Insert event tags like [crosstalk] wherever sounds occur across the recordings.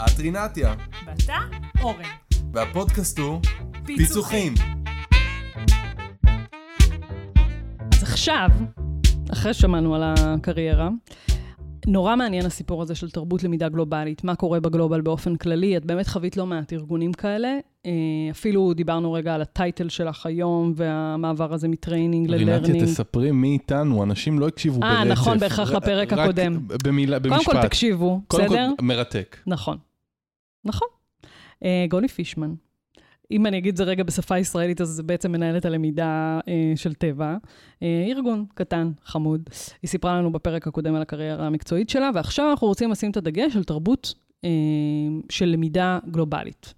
את רינתיה, ואתה אורן. והפודקאסט הוא פיצוחים. אז עכשיו, אחרי ששמענו על הקריירה, נורא מעניין הסיפור הזה של תרבות למידה גלובלית, מה קורה בגלובל באופן כללי. את באמת חווית לא מעט ארגונים כאלה. אה, אפילו דיברנו רגע על ה title שלך היום, והמעבר הזה מ training ל learning. רינתיה, תספרי מי איתנו, אנשים לא הקשיבו ברצף. אה, נכון, בהכרח לפרק רק הקודם. במילה, במשפט. קודם כל תקשיבו, קודם בסדר? כל, מרתק. נכון. נכון. אה, גולי פישמן. אם אני אגיד את זה רגע בשפה ישראלית, אז זה בעצם מנהלת הלמידה אה, של טבע. אה, ארגון קטן, חמוד. היא סיפרה לנו בפרק הקודם על הקריירה המקצועית שלה, ועכשיו אנחנו רוצים לשים את הדגש על תרבות אה, של למידה גלובלית.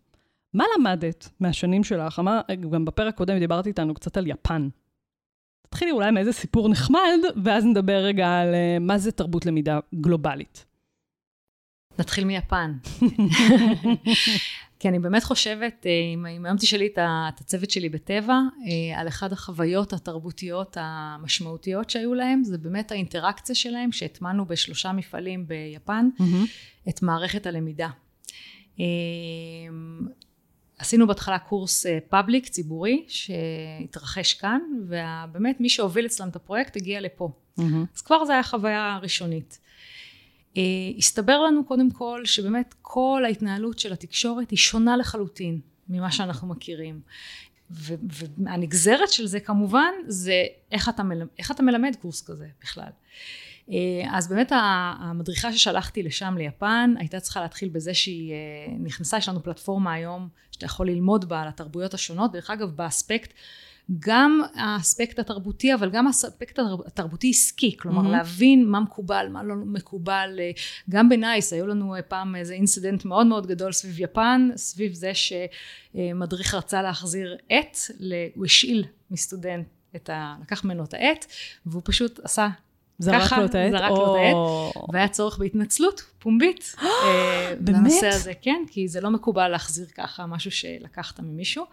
מה למדת מהשנים שלך? אמר, גם בפרק הקודם דיברתי איתנו קצת על יפן. תתחילי אולי מאיזה סיפור נחמד, ואז נדבר רגע על אה, מה זה תרבות למידה גלובלית. נתחיל מיפן. [laughs] כי אני באמת חושבת, אה, אם אם היום תשאלי את הצוות שלי בטבע, אה, על אחד החוויות התרבותיות המשמעותיות שהיו להם, זה באמת האינטראקציה שלהם, שהטמענו בשלושה מפעלים ביפן, את מערכת הלמידה. אה, עשינו בהתחלה קורס פאבליק, ציבורי, שהתרחש כאן, ובאמת מי שהוביל אצלם את הפרויקט הגיע לפה. אז כבר זו הייתה חוויה ראשונית. Uh, הסתבר לנו קודם כל שבאמת כל ההתנהלות של התקשורת היא שונה לחלוטין ממה שאנחנו מכירים. ו- והנגזרת של זה כמובן זה איך אתה, מלמד, איך אתה מלמד קורס כזה בכלל. Uh, אז באמת המדריכה ששלחתי לשם ליפן הייתה צריכה להתחיל בזה שהיא uh, נכנסה, יש לנו פלטפורמה היום שאתה יכול ללמוד בה על התרבויות השונות, דרך אגב באספקט גם האספקט התרבותי אבל גם האספקט התרבותי עסקי כלומר מהמם. להבין מה מקובל מה לא מקובל אה, גם בנייס היו לנו אה, פעם איזה אינסידנט מאוד מאוד גדול סביב יפן סביב זה שמדריך רצה להחזיר עט הוא השאיל מסטודנט את ה... לקח ממנו את העט והוא פשוט עשה זרק ככה, לו את העט? זרק לו את העט. או- והיה צורך בהתנצלות פומבית אה, [gasps] באמת? לנושא הזה, כן, כי זה לא מקובל להחזיר ככה משהו שלקחת ממישהו.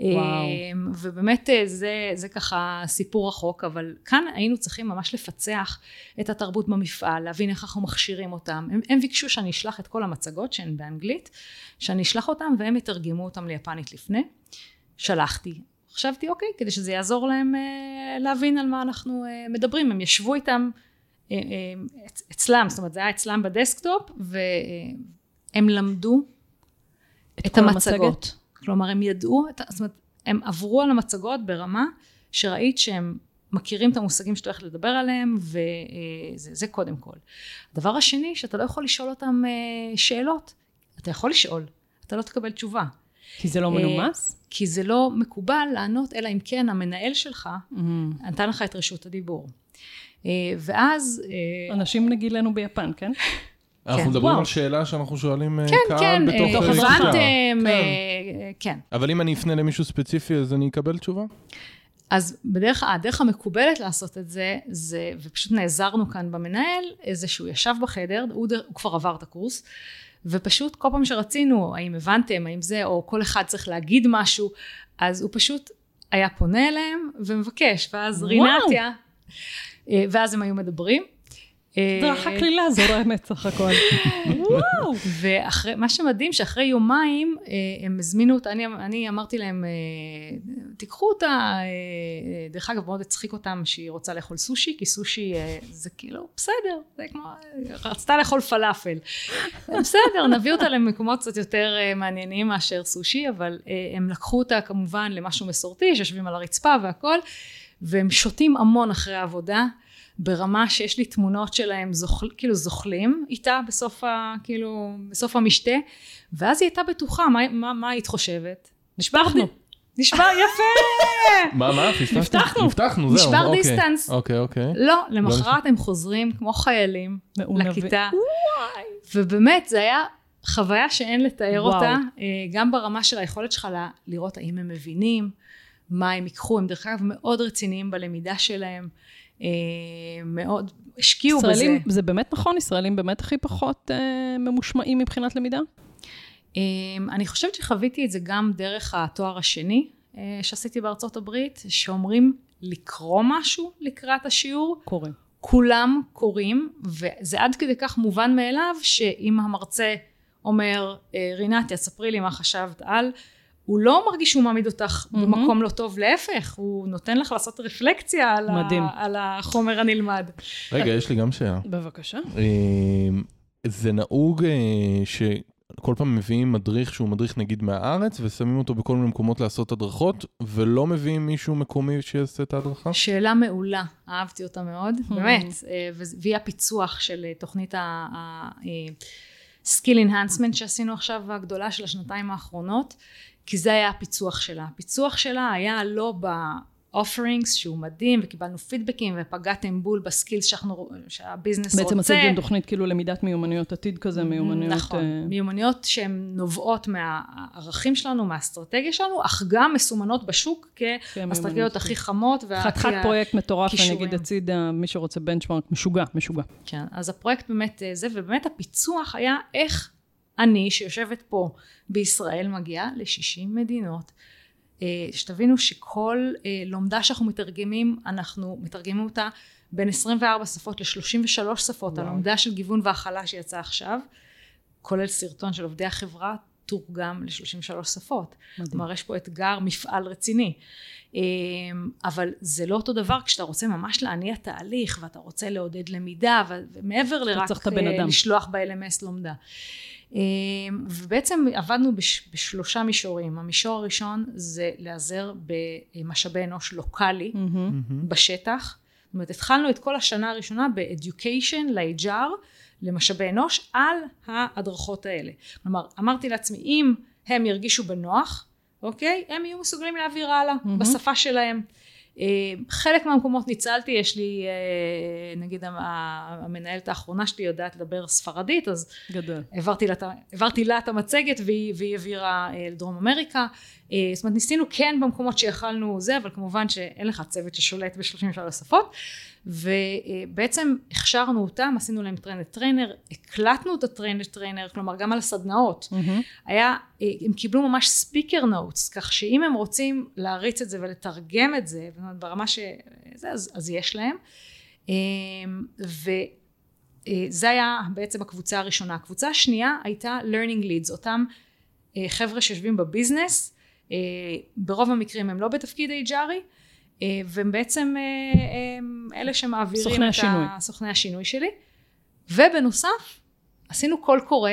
וואו. אה, ובאמת אה, זה, זה ככה סיפור רחוק, אבל כאן היינו צריכים ממש לפצח את התרבות במפעל, להבין איך אנחנו מכשירים אותם. הם, הם ביקשו שאני אשלח את כל המצגות שהן באנגלית, שאני אשלח אותם והם יתרגמו אותם ליפנית לפני. שלחתי. חשבתי, אוקיי, כדי שזה יעזור להם אה, להבין על מה אנחנו אה, מדברים. הם ישבו איתם אה, אצ- אצלם, זאת אומרת, זה היה אצלם בדסקטופ, והם למדו את, כל המצגות. המצגת? כלומר, הם ידעו, את, זאת אומרת, הם עברו על המצגות ברמה שראית שהם מכירים את המושגים שאתה הולך לדבר עליהם, וזה זה קודם כל. הדבר השני, שאתה לא יכול לשאול אותם שאלות. אתה יכול לשאול, אתה לא תקבל תשובה. כי זה לא אה, מנומס? כי זה לא מקובל לענות, אלא אם כן המנהל שלך מהמם. נתן לך את רשות הדיבור. אה, ואז, אה, אנשים נגילנו ביפן, כן? אנחנו כן. מדברים וואו. על שאלה שאנחנו שואלים כן, קהל כן, בתוך אה, אה, קבוצה. הבנתם, כן. כן. אבל אם אני אפנה למישהו ספציפי, אז אני אקבל תשובה? אז בדרך, הדרך המקובלת לעשות את זה, זה, ופשוט נעזרנו כאן במנהל, זה שהוא ישב בחדר, הוא, דר- הוא כבר עבר את הקורס, ופשוט כל פעם שרצינו, האם הבנתם, האם זה, או כל אחד צריך להגיד משהו, אז הוא פשוט היה פונה אליהם ומבקש, ואז וואו. רינתיה, אה, ואז הם היו מדברים. אה, זה רק לי לעזור האמת סך הכל. וואו. ואחרי, מה שמדהים שאחרי יומיים אה, הם הזמינו אותה, אני, אני אמרתי להם, אה, תיקחו אותה, אה, אה, דרך אגב מאוד הצחיק אותם שהיא רוצה לאכול סושי, כי סושי אה, זה כאילו, בסדר, זה כמו, רצתה לאכול פלאפל. בסדר, נביא אותה למקומות קצת יותר אה, מעניינים מאשר סושי, אבל אה, הם לקחו אותה כמובן למשהו מסורתי, שיושבים על הרצפה והכל, והם שותים המון אחרי העבודה. ברמה שיש לי תמונות שלהם זוכל, כאילו זוחלים איתה בסוף, ה, כאילו, בסוף המשתה ואז היא הייתה בטוחה מה, מה, מה היית חושבת? נשברנו. נשבר יפה מה, מה? נפתחנו. נפתחנו, זהו. נשבר אוקיי. דיסטנס. אוקיי, אוקיי. לא למחרת הם חוזרים כמו חיילים. לכיתה ובאמת זה היה חוויה שאין לתאר. אותה אה, גם ברמה של היכולת שלך לראות האם הם מבינים מה הם ייקחו הם דרך אגב מאוד רציניים בלמידה שלהם מאוד השקיעו בזה ישראלים, זה באמת נכון? ישראלים באמת הכי פחות אה, ממושמעים מבחינת למידה? אמ, אני חושבת שחוויתי את זה גם דרך התואר השני אה, שעשיתי בארצות הברית, שאומרים לקרוא משהו לקראת השיעור, קורה. כולם קוראים, וזה עד כדי כך מובן מאליו, שאם המרצה אומר, אה, רינתיה, ספרי לי מה חשבת על, הוא לא מרגיש שהוא מעמיד אותך mm-hmm. במקום לא טוב, להפך, הוא נותן לך לעשות רפלקציה על, מדהים. ה, על החומר הנלמד. רגע, יש לי גם שאלה. בבקשה. אה, זה נהוג אה, שכל פעם מביאים מדריך שהוא מדריך נגיד מהארץ, ושמים אותו בכל מיני מקומות לעשות הדרכות, ולא מביאים מישהו מקומי שיעשה את ההדרכה? שאלה מעולה, אהבתי אותה מאוד. באמת, אה, והיא הפיצוח של אה, תוכנית ה-skill enhancement שעשינו עכשיו, הגדולה של השנתיים האחרונות, כי זה היה הפיצוח שלה. הפיצוח שלה היה לא ב-offerings שהוא מדהים, וקיבלנו פידבקים, ופגעתם בול בסקילס שאנחנו, שהביזנס רוצה. בעצם עשית גם תוכנית כאילו למידת מיומנויות עתיד כזה, מיומנויות... נכון, אה, מיומנויות שהן נובעות מהערכים שלנו, מהאסטרטגיה שלנו, אך גם מסומנות בשוק כאסטרטגיות מיומנויות. הכי חמות. והכי חתיכת פרויקט מטורף, אני. אגיד הצידה, מי שרוצה בנצ'מארק, משוגע, משוגע. כן, אז הפרויקט באמת אה, זה, ובאמת הפיצוח היה איך אני, שיושבת פה בישראל, מגיעה ל-60 מדינות. אה, שתבינו שכל אה, לומדה שאנחנו מתרגמים, אנחנו מתרגמים אותה בין 24 שפות ל-33 שפות, וואו. הלומדה של גיוון והכלה שיצאה עכשיו, כולל סרטון של עובדי החברה, תורגם ל-33 שפות. מדהים. כלומר, יש פה אתגר, מפעל רציני. אמ, אבל זה לא אותו דבר כשאתה רוצה ממש להניע תהליך, ואתה רוצה לעודד למידה, ומעבר לרק אה. לשלוח ב-LMS לומדה. אמ, ובעצם עבדנו בש, בשלושה מישורים. המישור הראשון זה להיעזר במשאבי אנוש לוקאלי מהמם. בשטח. זאת אומרת, התחלנו את כל השנה הראשונה ב-education, ל-HR, למשאבי אנוש, על ההדרכות האלה. כלומר, אמרתי לעצמי, אם הם ירגישו בנוח, אוקיי? הם יהיו מסוגלים להעביר הלאה, מהמם. בשפה שלהם. חלק מהמקומות ניצלתי, יש לי, אה, נגיד המ- המנהלת האחרונה שלי יודעת לדבר ספרדית, אז גדול. העברתי לה, את ה- העברתי לה את המצגת והיא, והיא העבירה אה, לדרום אמריקה. אה, זאת אומרת ניסינו כן במקומות שיכלנו זה, אבל כמובן שאין לך צוות ששולט ב-33 שפות. ובעצם הכשרנו אותם, עשינו להם train the trainer, הקלטנו את ה train the trainer, כלומר גם על הסדנאות. מהמם. היה, הם קיבלו ממש ספיקר נוטס, כך שאם הם רוצים להריץ את זה ולתרגם את זה, ברמה שזה, אז, אז יש להם. אה, וזה היה בעצם הקבוצה הראשונה. הקבוצה השנייה הייתה learning leads, אותם אה, חבר'ה שיושבים בביזנס, אה, ברוב המקרים הם לא בתפקיד HRי, והם בעצם אה, הם אלה שמעבירים סוכני את השינוי. סוכני השינוי שלי. ובנוסף, עשינו קול קורא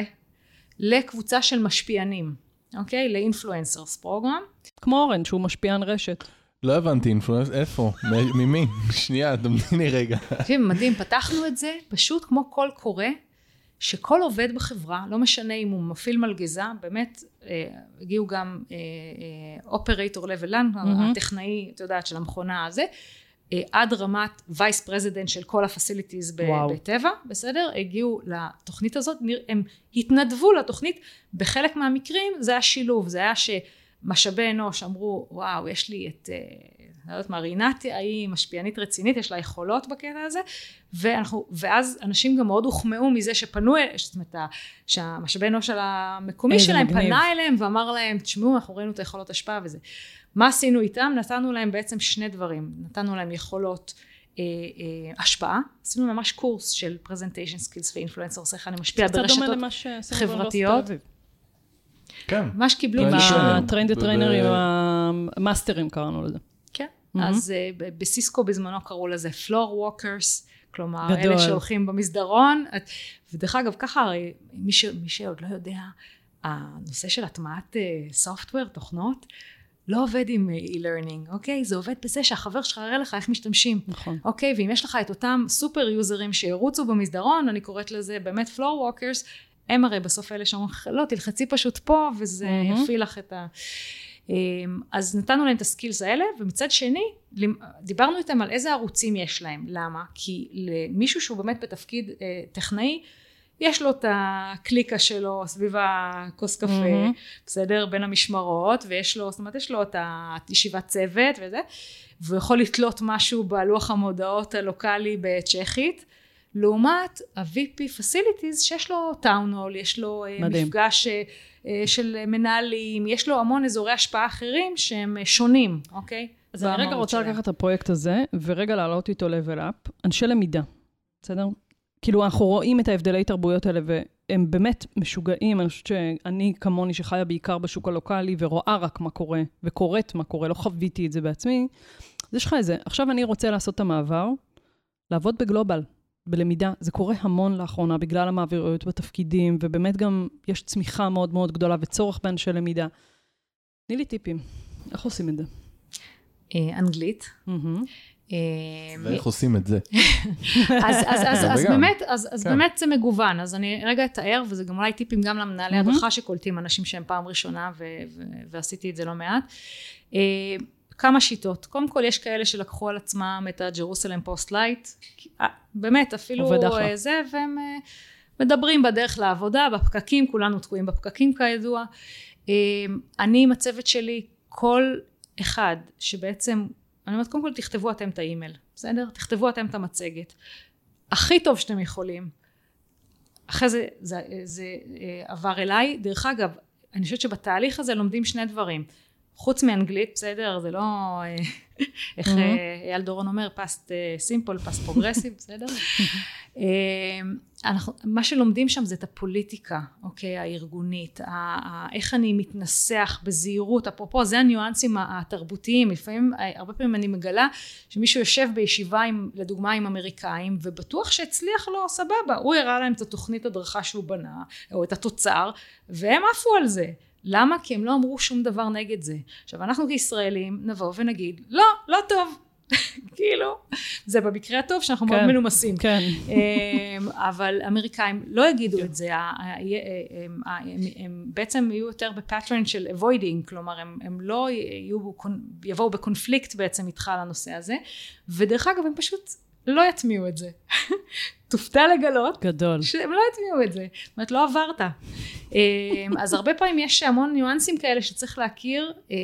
לקבוצה של משפיענים, אוקיי? ל influencers program. כמו אורן, שהוא משפיען רשת. לא הבנתי, influence, איפה? ממי? [laughs] שנייה, תמתיני רגע. תקשיב, מדהים, פתחנו את זה פשוט כמו קול קורא, שכל עובד בחברה, לא משנה אם הוא מפעיל מלגזה, באמת אה, הגיעו גם operator level-ן. הטכנאי, את יודעת, של המכונה הזה, אה, עד רמת vice president של כל ה facilities. בטבע, בסדר? הגיעו לתוכנית הזאת, הם התנדבו לתוכנית, בחלק מהמקרים זה היה שילוב, זה היה שמשאבי אנוש אמרו, וואו, יש לי את, אה, לא יודעת מה, רינתי, היא משפיענית רצינית, יש לה יכולות בקטע הזה, ואנחנו, ואז אנשים גם מאוד הוחמאו מזה שפנו, זאת אומרת, שהמשאבי אנוש של המקומי שלהם מגניב. פנה אליהם ואמר להם, תשמעו, אנחנו ראינו את היכולות השפעה וזה. מה עשינו איתם? נתנו להם בעצם שני דברים. נתנו להם יכולות אה, אה, השפעה, עשינו ממש קורס של presentation skills ו influencers, איך אני משפיע ברשתות, חברתיות. כן. ממש קיבלו עם טרנד מישהו, trainer. הטרנד ב- טריינרים, ב- המאסטרים קראנו לזה. כן. אז אה, ב- בסיסקו בזמנו קראו לזה floor walkers, כלומר, גדול. אלה שהולכים במסדרון, את- ודרך אגב, ככה הרי, מי, ש, מי שעוד לא יודע, הנושא של הטמעת software, תוכנות, לא עובד עם אה, e-learning, אוקיי? זה עובד בזה שהחבר שלך יראה לך איך משתמשים. נכון. אוקיי, ואם יש לך את אותם super userים שירוצו במסדרון, אני קוראת לזה באמת floor walkers, הם הרי בסוף אלה שאומרים לך, לא, תלחצי פשוט פה, וזה מהמם. יפעיל לך את ה... אמ, אז נתנו להם את ה skills האלה, ומצד שני, דיברנו איתם על איזה ערוצים יש להם. למה? כי למישהו שהוא באמת בתפקיד אה, טכנאי, יש לו את הקליקה שלו סביב הכוס קפה, מהמם. בסדר? בין המשמרות, ויש לו, זאת אומרת, יש לו את הישיבת צוות וזה, והוא יכול לתלות משהו בלוח המודעות הלוקאלי בצ'כית, לעומת ה-VP Facilities שיש לו טאון הול, יש לו אה, מדהים. מפגש אה, אה, של מנהלים, יש לו המון אזורי השפעה אחרים שהם שונים, אוקיי? אז אני רגע רוצה שלהם. לקחת את הפרויקט הזה, ורגע להעלות איתו level up. אנשי למידה, בסדר? כאילו, אנחנו רואים את ההבדלי תרבויות האלה, הם באמת משוגעים, אני חושבת שאני כמוני שחיה בעיקר בשוק הלוקאלי ורואה רק מה קורה, וקוראת מה קורה, לא חוויתי את זה בעצמי, אז יש לך איזה, עכשיו אני רוצה לעשות את המעבר, לעבוד בגלובל, בלמידה. זה קורה המון לאחרונה בגלל המעבירויות בתפקידים, ובאמת גם יש צמיחה מאוד מאוד גדולה וצורך באנשי למידה. תני לי טיפים, איך עושים את זה? אה, אנגלית. Mm-hmm. ואיך עושים את זה? [laughs] אז, אז, אז, גם אז, וגם. באמת, אז, אז כן. באמת זה מגוון. אז אני רגע אתאר, וזה גם אולי טיפים גם למנהלי. הדרכה שקולטים אנשים שהם פעם ראשונה, ועשיתי את זה לא מעט. כמה שיטות. קודם כל, יש כאלה שלקחו על עצמם את ה Jerusalem Post Lite. באמת, אפילו. אה, זה, והם אה, מדברים בדרך לעבודה, בפקקים, כולנו תקועים בפקקים כידוע. אה, אני עם הצוות שלי, כל אחד שבעצם, אני אומרת, קודם כל תכתבו אתם את האימייל, בסדר? תכתבו אתם את המצגת. הכי טוב שאתם יכולים. אחרי זה, זה, זה עבר אליי. דרך אגב, אני חושבת שבתהליך הזה לומדים שני דברים. חוץ מאנגלית, בסדר? זה לא, אה, איך. אה, אייל דורון אומר, past simple, past progressive, בסדר? [laughs] אה, אנחנו, מה שלומדים שם זה את הפוליטיקה, אוקיי, הארגונית, ה- ה- איך אני מתנסח בזהירות, אפרופו זה הניואנסים התרבותיים, לפעמים, הרבה פעמים אני מגלה שמישהו יושב בישיבה עם, לדוגמה עם אמריקאים, ובטוח שהצליח לו, סבבה, הוא הראה להם את התוכנית הדרכה שהוא בנה, או את התוצר, והם עפו על זה. למה? כי הם לא אמרו שום דבר נגד זה. עכשיו אנחנו כישראלים נבוא ונגיד, לא, לא טוב. [laughs] כאילו, זה במקרה הטוב שאנחנו מאוד כן. מנומסים. כן. אמ, אבל אמריקאים לא יגידו את זה, הם, בעצם יהיו יותר ב pattern של avoiding, כלומר הם, הם לא יהיו, יבואו בקונפליקט בעצם איתך על הנושא הזה, ודרך אגב הם פשוט לא יטמיעו את זה. [laughs] תופתע לגלות גדול. שהם לא יטמיעו את זה, זאת אומרת לא עברת. אמ, אז הרבה פעמים יש המון ניואנסים כאלה שצריך להכיר אה,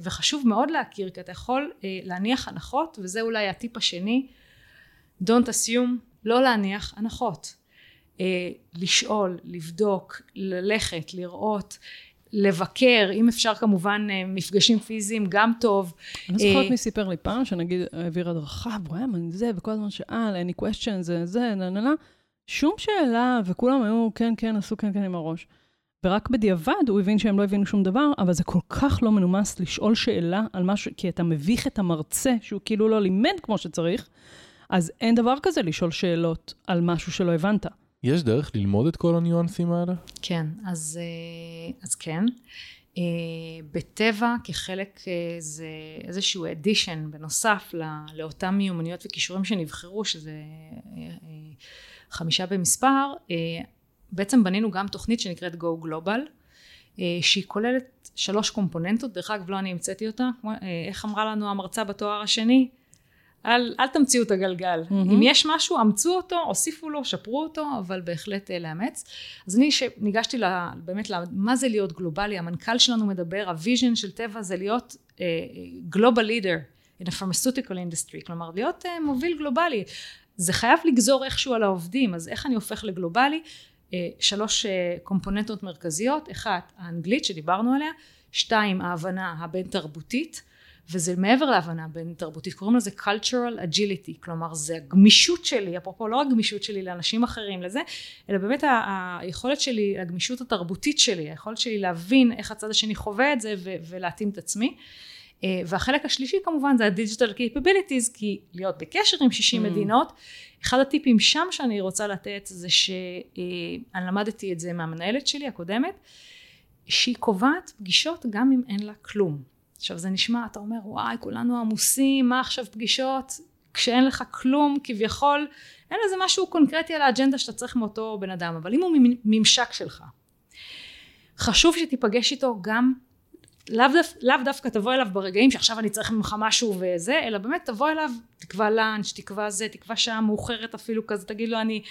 וחשוב מאוד להכיר כי אתה יכול אה, להניח הנחות וזה אולי הטיפ השני don't assume לא להניח הנחות אה, לשאול, לבדוק, ללכת, לראות לבקר, אם אפשר כמובן אה, מפגשים פיזיים גם טוב. אני זוכרת אה, מי סיפר לי פעם, שנגיד העביר הדרכה, והוא היה מה זה, וכל הזמן שאל, any question, זה, זה, נה, נה, נה. שום שאלה, וכולם היו, כן, כן, עשו כן, כן עם הראש. ורק בדיעבד הוא הבין שהם לא הבינו שום דבר, אבל זה כל כך לא מנומס לשאול שאלה על משהו, כי אתה מביך את המרצה, שהוא כאילו לא לימד כמו שצריך, אז אין דבר כזה לשאול שאלות על משהו שלא הבנת. יש דרך ללמוד את כל הניואנסים האלה? כן, אז, אה, אז כן. אה, בטבע כחלק אה, זה איזשהו אדישן בנוסף לא- לאותם מיומנויות וכישורים שנבחרו, שזה חמישה במספר, בעצם בנינו גם תוכנית שנקראת Go Global, שהיא כוללת שלוש קומפוננטות, דרך אגב לא אני המצאתי אותה, כמו- איך אמרה לנו המרצה בתואר השני? אל, אל תמציאו את הגלגל. Mm-hmm. אם יש משהו, אמצו אותו, הוסיפו לו, שפרו אותו, אבל בהחלט אה, לאמץ. אז אני שניגשתי ל- באמת, ל- מה זה להיות גלובלי? המנכ"ל שלנו מדבר, ה vision של טבע זה להיות uh, global leader in a pharmaceutical industry, כלומר להיות uh, מוביל גלובלי. זה חייב לגזור איכשהו על העובדים, אז איך אני הופך לגלובלי? Uh, שלוש uh, קומפוננטות מרכזיות, אחת, האנגלית שדיברנו עליה, שתיים, ההבנה הבין תרבותית, וזה מעבר להבנה בין תרבותית, קוראים לזה cultural agility, כלומר זה הגמישות שלי, אפרופו לא הגמישות שלי לאנשים אחרים לזה, אלא באמת ה- היכולת שלי, הגמישות התרבותית שלי, היכולת שלי להבין איך הצד השני חווה את זה ו- ולהתאים את עצמי. אה, והחלק השלישי כמובן זה ה-digital capabilities, כי להיות בקשר עם 60 Mm. מדינות, אחד הטיפים שם שאני רוצה לתת זה שאני למדתי את זה מהמנהלת שלי הקודמת, שהיא קובעת פגישות גם אם אין לה כלום. עכשיו זה נשמע, אתה אומר וואי כולנו עמוסים, מה עכשיו פגישות? כשאין לך כלום כביכול, אין לזה משהו קונקרטי על האג'נדה שאתה צריך מאותו בן אדם, אבל אם הוא ממשק שלך, חשוב שתיפגש איתו גם, לאו, דו, לאו דווקא תבוא אליו ברגעים שעכשיו אני צריך ממך משהו וזה, אלא באמת תבוא אליו, תקבע לאנץ', תקבע זה, תקבע שעה מאוחרת אפילו כזה, תגיד לו אני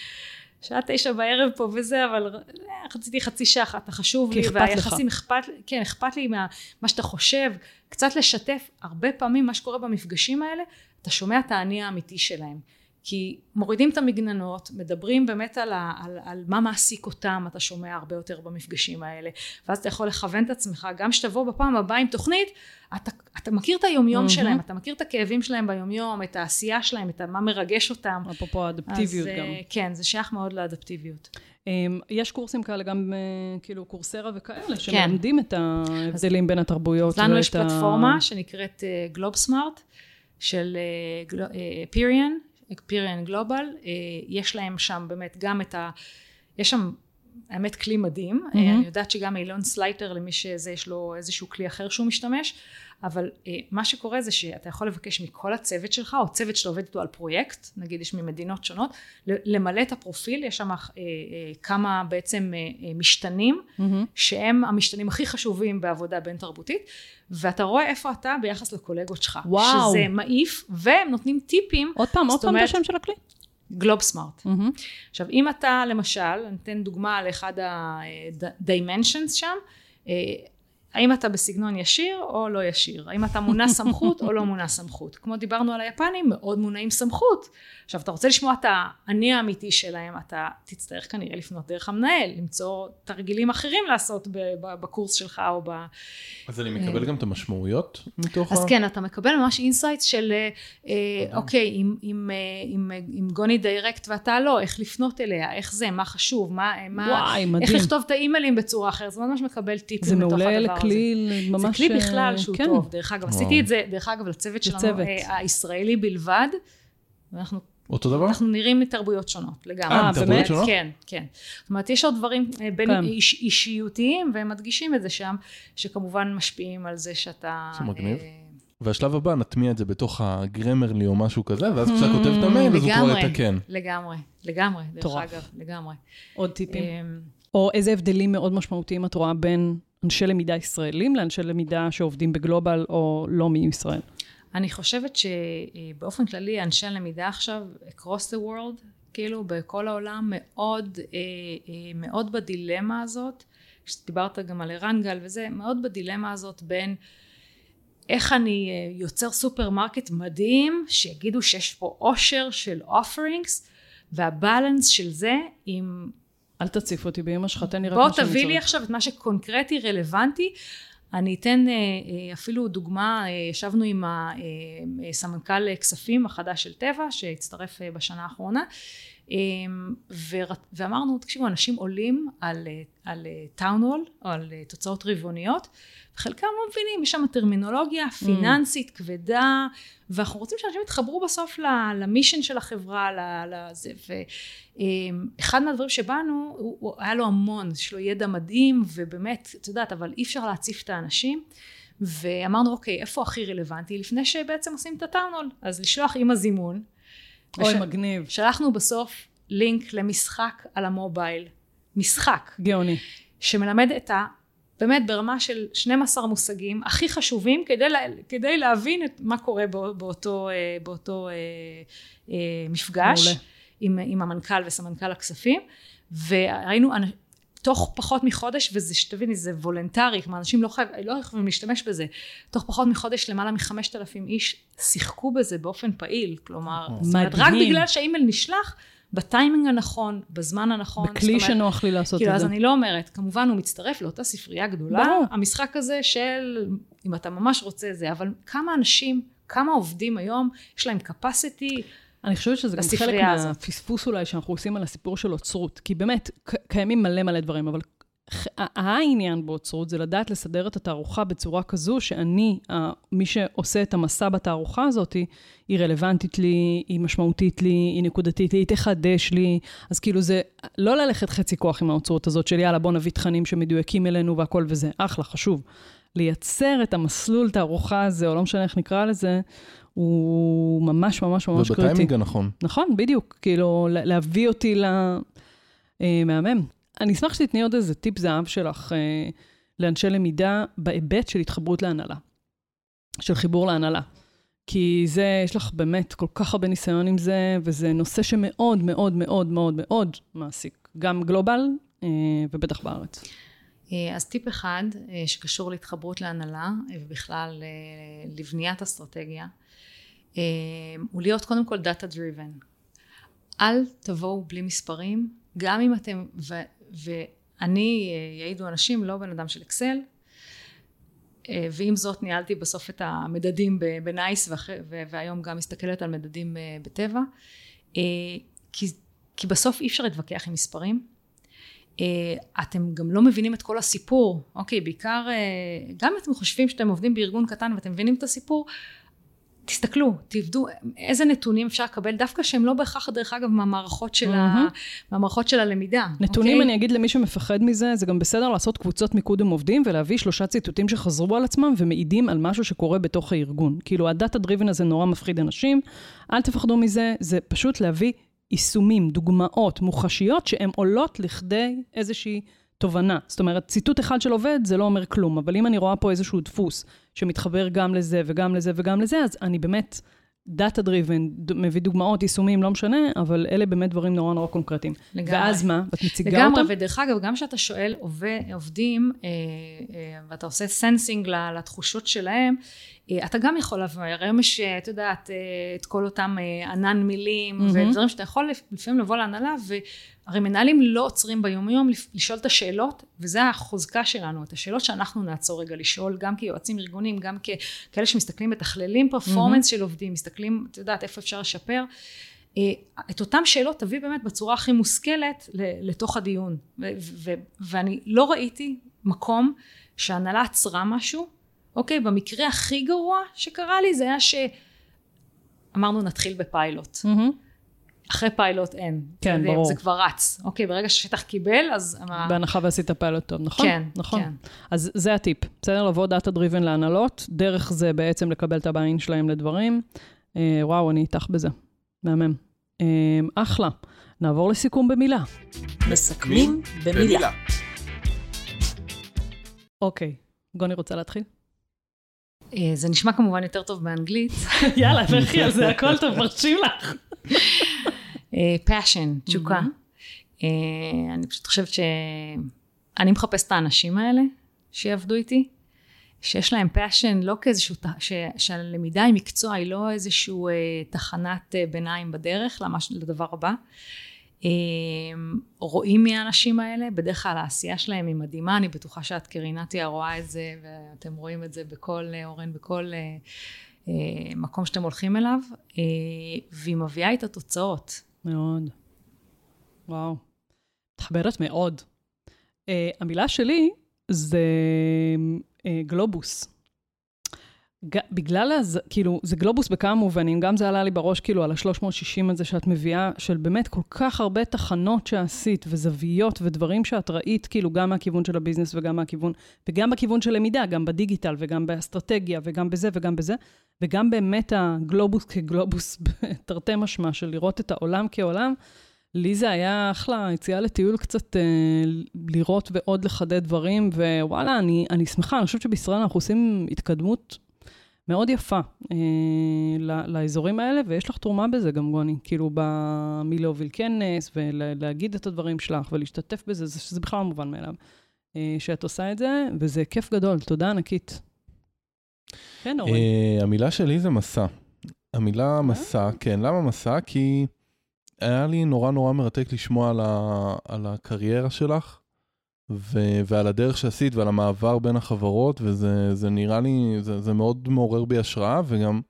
שעה תשע בערב פה וזה, אבל אה, רציתי חצי שעה אחת, אתה חשוב לי. והיחסים אכפת, כן, אכפת לי מה, מה שאתה חושב, קצת לשתף, הרבה פעמים מה שקורה במפגשים האלה, אתה שומע את האני האמיתי שלהם. כי מורידים את המגננות, מדברים באמת על, ה, על, על מה מעסיק אותם, אתה שומע הרבה יותר במפגשים האלה, ואז אתה יכול לכוון את עצמך, גם שתבוא בפעם הבאה עם תוכנית, אתה, אתה מכיר את היומיום מהמם. שלהם, אתה מכיר את הכאבים שלהם ביומיום, את העשייה שלהם, את מה מרגש אותם. אפרופו האדפטיביות אז, גם. אה, כן, זה שייך מאוד לאדפטיביות. אמ, יש קורסים כאלה, גם אה, כאילו קורסרה וכאלה, שמלמדים את ההבדלים בין התרבויות. אז לנו יש פלטפורמה שנקראת גלוב סמארט, של פיריאן, פיריאן גלובל, יש להם שם באמת גם את ה... יש שם האמת כלי מדהים, mm-hmm. אני יודעת שגם אילון סלייטר למי שזה יש לו איזשהו כלי אחר שהוא משתמש, אבל אה, מה שקורה זה שאתה יכול לבקש מכל הצוות שלך, או צוות שאתה עובד איתו על פרויקט, נגיד יש ממדינות שונות, למלא את הפרופיל, יש שם אה, אה, כמה בעצם אה, אה, משתנים, mm-hmm. שהם המשתנים הכי חשובים בעבודה בין תרבותית, ואתה רואה איפה אתה ביחס לקולגות שלך. וואו. שזה מעיף, והם נותנים טיפים. עוד פעם, עוד פעם את השם של הכלי. גלוב סמארט. Mm-hmm. עכשיו, אם אתה למשל, אני אתן דוגמה על אחד ה-dimensions שם, אה, האם אתה בסגנון ישיר או לא ישיר? האם אתה מונע [laughs] סמכות או לא מונע סמכות? כמו דיברנו על היפנים, מאוד מונעים סמכות. עכשיו, אתה רוצה לשמוע את האני האמיתי שלהם, אתה תצטרך כנראה לפנות דרך המנהל, למצוא תרגילים אחרים לעשות בקורס שלך או ב... אז אני מקבל גם את המשמעויות מתוך אז ה... כן, אתה מקבל ממש insights של, אה, אה, אוקיי, אם, אם, אה, אם, אם גוני direct ואתה לא, איך לפנות אליה, איך זה, מה חשוב, מה, מה, וואי, מדהים. איך לכתוב את האימיילים בצורה אחרת, זה ממש מקבל טיפים בתוך הדבר הזה. זה מעולה לכלי ממש... זה כלי בכלל שהוא כן. טוב, דרך אגב, וואו. עשיתי את זה, דרך אגב, לצוות שלנו, הישראלי בלבד, ואנחנו אותו דבר? אנחנו נראים מתרבויות שונות לגמרי. אה, באמת? שונות? כן, כן. זאת אומרת, יש עוד דברים אה, בין כן. איש, אישיותיים, והם מדגישים את זה שם, שכמובן משפיעים על זה שאתה... זה מגניב. אה... והשלב הבא, נטמיע את זה בתוך הגרמרלי או משהו כזה, ואז כשאתה כותב את המייל, אז הוא כבר יתקן. לגמרי, לגמרי, דרך אגב, לגמרי. עוד טיפים? אה, או איזה הבדלים מאוד משמעותיים את רואה בין אנשי למידה ישראלים לאנשי למידה שעובדים בגלובל או לא מישראל? אני חושבת שבאופן כללי אנשי הלמידה עכשיו across the world כאילו בכל העולם מאוד אה, אה, מאוד בדילמה הזאת דיברת גם על ערן גל וזה מאוד בדילמה הזאת בין איך אני אה, יוצר סופרמרקט מדהים שיגידו שיש פה עושר של offerings והבלנס של זה עם אל תציף אותי באימא שלך, תן לי רק מה שאני צריך. בוא תביא לי עכשיו את מה שקונקרטי רלוונטי אני אתן אה, אה, אפילו דוגמה, אה, ישבנו עם הסמנכ"ל כספים החדש של טבע שהצטרף בשנה האחרונה ואמרנו תקשיבו אנשים עולים על, על טאונול או על תוצאות רבעוניות וחלקם לא מבינים יש שם טרמינולוגיה פיננסית mm. כבדה ואנחנו רוצים שאנשים יתחברו בסוף למישן של החברה לזה ואחד מהדברים שבאנו הוא, היה לו המון יש לו ידע מדהים ובאמת את יודעת אבל אי אפשר להציף את האנשים ואמרנו אוקיי איפה הכי רלוונטי לפני שבעצם עושים את הטאונול אז לשלוח עם הזימון אוי וש... מגניב. שלחנו בסוף לינק למשחק על המובייל. משחק. גאוני. שמלמד את ה... באמת ברמה של 12 מושגים הכי חשובים כדי, לה, כדי להבין את מה קורה בא, באותו, אה, באותו אה, אה, מפגש עם, עם המנכ"ל וסמנכ"ל הכספים. וראינו תוך פחות מחודש וזה שתביני זה וולנטרי כלומר אנשים לא, חייב, לא יכולים להשתמש בזה תוך פחות מחודש למעלה מחמשת אלפים איש שיחקו בזה באופן פעיל כלומר מדהים. רק בגלל שהאימייל נשלח בטיימינג הנכון, בזמן הנכון. בכלי שנוח לי לעשות כאילו, את זה. אז אני לא אומרת, כמובן הוא מצטרף לאותה ספרייה גדולה, ברור. המשחק הזה של, אם אתה ממש רוצה זה, אבל כמה אנשים, כמה עובדים היום, יש להם capacity, אני חושבת שזה גם חלק מהפספוס אולי שאנחנו עושים על הסיפור של אוצרות, כי באמת, קיימים מלא מלא דברים, אבל העניין באוצרות זה לדעת לסדר את התערוכה בצורה כזו שאני, מי שעושה את המסע בתערוכה הזאת, היא רלוונטית לי, היא משמעותית לי, היא נקודתית לי, היא תחדש לי. אז כאילו זה לא ללכת חצי כוח עם האוצרות הזאת של יאללה בוא נביא תכנים שמדויקים אלינו והכל וזה, אחלה, חשוב. לייצר את המסלול תערוכה הזה, או לא משנה איך נקרא לזה, הוא ממש ממש ממש קריטי. ובטיימינג הנכון. נכון, בדיוק. כאילו, להביא אותי למהמם. אני אשמח שתתני עוד איזה טיפ זהב שלך אה, לאנשי למידה בהיבט של התחברות להנהלה, של חיבור להנהלה. כי זה, יש לך באמת כל כך הרבה ניסיון עם זה, וזה נושא שמאוד מאוד מאוד מאוד מאוד מעסיק, גם global אה, ובטח בארץ. אה, אז טיפ אחד אה, שקשור להתחברות להנהלה ובכלל אה, לבניית אסטרטגיה, הוא להיות קודם כל data driven. אל תבואו בלי מספרים, גם אם אתם, ואני, אה, יעידו אנשים, לא בן אדם של אקסל, אה, ועם זאת ניהלתי בסוף את המדדים בנייס והיום גם מסתכלת על מדדים אה, בטבע. כי, כי בסוף אי אפשר להתווכח עם מספרים. אתם גם לא מבינים את כל הסיפור, אוקיי, בעיקר, גם אם אתם חושבים שאתם עובדים בארגון קטן ואתם מבינים את הסיפור, תסתכלו, תבדו איזה נתונים אפשר לקבל, דווקא שהם לא בהכרח, דרך אגב, מהמערכות של, ה, מהמערכות של הלמידה. נתונים, אוקיי? אני אגיד למי שמפחד מזה, זה גם בסדר לעשות קבוצות מיקוד עם עובדים ולהביא שלושה ציטוטים שחזרו על עצמם ומעידים על משהו שקורה בתוך הארגון. כאילו, ה data driven הזה נורא מפחיד אנשים, אל תפחדו מזה, זה פשוט להביא יישומים, דוגמאות, מוחשיות, שהן עולות לכדי איזושהי תובנה. זאת אומרת, ציטוט אחד של עובד זה לא אומר כלום, אבל אם אני רואה פה איזשהו דפוס שמתחבר גם לזה וגם לזה וגם לזה, אז אני באמת data driven, מביא דוגמאות, יישומים, לא משנה, אבל אלה באמת דברים נורא נורא קונקרטיים. לגמרי. ואז מה? ואת מציגה לגמרי, אותם? ודרך אגב, גם כשאתה שואל עובד, עובדים, אה, אה, ואתה עושה sensing לתחושות שלהם, אתה גם יכול לבוא, היום יש, אה, את יודעת, אה, את כל אותם אה, ענן מילים, מהמם. ודברים שאתה יכול לפ- לפעמים לבוא להנהלה, והרי מנהלים לא עוצרים ביום-יום לפ- לשאול את השאלות, וזה החוזקה שלנו, את השאלות שאנחנו נעצור רגע לשאול, גם כיועצים ארגוניים, גם ככאלה שמסתכלים, מתכללים performance של עובדים, מסתכלים, את יודעת, איפה אפשר לשפר. אה, את אותן שאלות תביא באמת בצורה הכי מושכלת לתוך הדיון. ו- ו- ואני לא ראיתי מקום שההנהלה עצרה משהו, אוקיי? במקרה הכי גרוע שקרה לי זה היה שאמרנו נתחיל בפיילוט. מהמם. אחרי פיילוט אין. כן, ברור. זה כבר רץ. אוקיי, ברגע שהשטח קיבל, אז... בהנחה ועשית פיילוט טוב, נכון? כן, נכון. כן. אז זה הטיפ, בסדר? לבוא data driven להנהלות, דרך זה בעצם לקבל את ה buy-in שלהם לדברים. אה, וואו, אני איתך בזה. מהמם. אה, אחלה. נעבור לסיכום במילה. מסכמים במילה. אוקיי, גוני רוצה להתחיל? אה, זה נשמע כמובן יותר טוב באנגלית. [laughs] יאללה, לכי על זה, הכל טוב, מרשים לך. passion, תשוקה. אה, אני פשוט חושבת שאני מחפשת את האנשים האלה שיעבדו איתי, שיש להם passion לא כאיזשהו, ש- שהלמידה היא מקצוע, היא לא איזשהו אה, תחנת אה, ביניים בדרך לדבר הבא. אה, רואים מי האנשים האלה, בדרך כלל העשייה שלהם היא מדהימה, אני בטוחה שאת כרינתיה רואה את זה, ואתם רואים את זה בכל, אה, אורן, בכל אה, אה, מקום שאתם הולכים אליו, והיא מביאה את התוצאות. מאוד. וואו. מתחברת מאוד. המילה שלי זה גלובוס. בגלל, הז... כאילו, זה גלובוס בכמה מובנים, גם זה עלה לי בראש, כאילו, על ה-360 הזה שאת מביאה, של באמת כל כך הרבה תחנות שעשית, וזוויות ודברים שאת ראית, כאילו, גם מהכיוון של הביזנס וגם מהכיוון, וגם בכיוון של למידה, גם בדיגיטל וגם באסטרטגיה וגם בזה וגם בזה, וגם באמת הגלובוס כגלובוס, [laughs] תרתי משמע, של לראות את העולם כעולם. לי זה היה אחלה, יציאה לטיול קצת אה, לראות ועוד לחדד דברים, ווואלה, אני, אני שמחה, אני חושבת שבישראל אנחנו עושים התקדמות מאוד יפה אה, לאזורים האלה, ויש לך תרומה בזה גם, גוני. כאילו, ב- מלהוביל כנס, ולהגיד את הדברים שלך, ולהשתתף בזה, זה, שזה בכלל לא מובן מאליו. אה, שאת עושה את זה, וזה כיף גדול, תודה ענקית. כן, אורן. אה, המילה שלי זה מסע. המילה מסע, כן, למה מסע? כי היה לי נורא נורא מרתק לשמוע על, ה, על הקריירה שלך, ו, ועל הדרך שעשית ועל המעבר בין החברות, וזה זה נראה לי, זה, זה מאוד מעורר בי השראה, וגם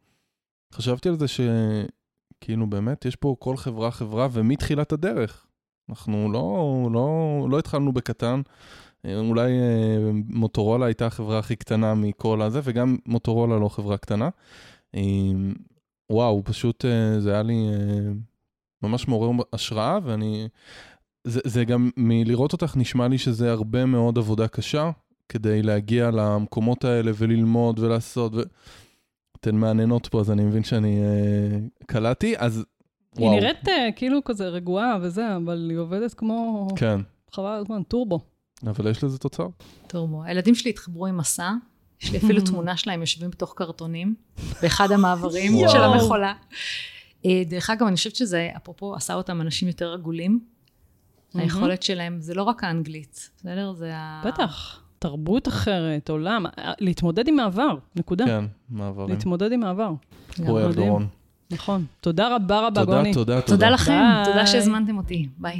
חשבתי על זה שכאילו באמת יש פה כל חברה חברה, ומתחילת הדרך. אנחנו לא, לא, לא התחלנו בקטן. אה, אולי אה, מוטורולה הייתה החברה הכי קטנה מכל הזה, וגם מוטורולה לא חברה קטנה. אה, וואו, פשוט אה, זה היה לי אה, ממש מעורר השראה, ואני... זה, זה גם, מלראות אותך נשמע לי שזה הרבה מאוד עבודה קשה, כדי להגיע למקומות האלה וללמוד ולעשות. ו... אתן מעניינות פה, אז אני מבין שאני אה, קלעתי, אז היא וואו. נראית אה, כאילו כזה רגועה וזה, אבל היא עובדת כמו... כן, חבל על הזמן, טורבו. אבל יש לזה תוצר. טורבו. הילדים שלי התחברו עם מסע, יש לי אפילו [laughs] תמונה שלהם יושבים בתוך קרטונים, באחד המעברים. [laughs] של המכולה. אה, דרך אגב, אני חושבת שזה, אפרופו, עשה אותם אנשים יותר עגולים. היכולת שלהם, זה לא רק האנגלית, בסדר? זה ה... בטח, תרבות אחרת, עולם, להתמודד עם מעבר, נקודה. כן, מעברים. להתמודד עם קורא על מדהים. דורון. נכון. תודה רבה רבה, תודה, גוני. תודה, תודה לכם, ביי. תודה שהזמנתם אותי. ביי.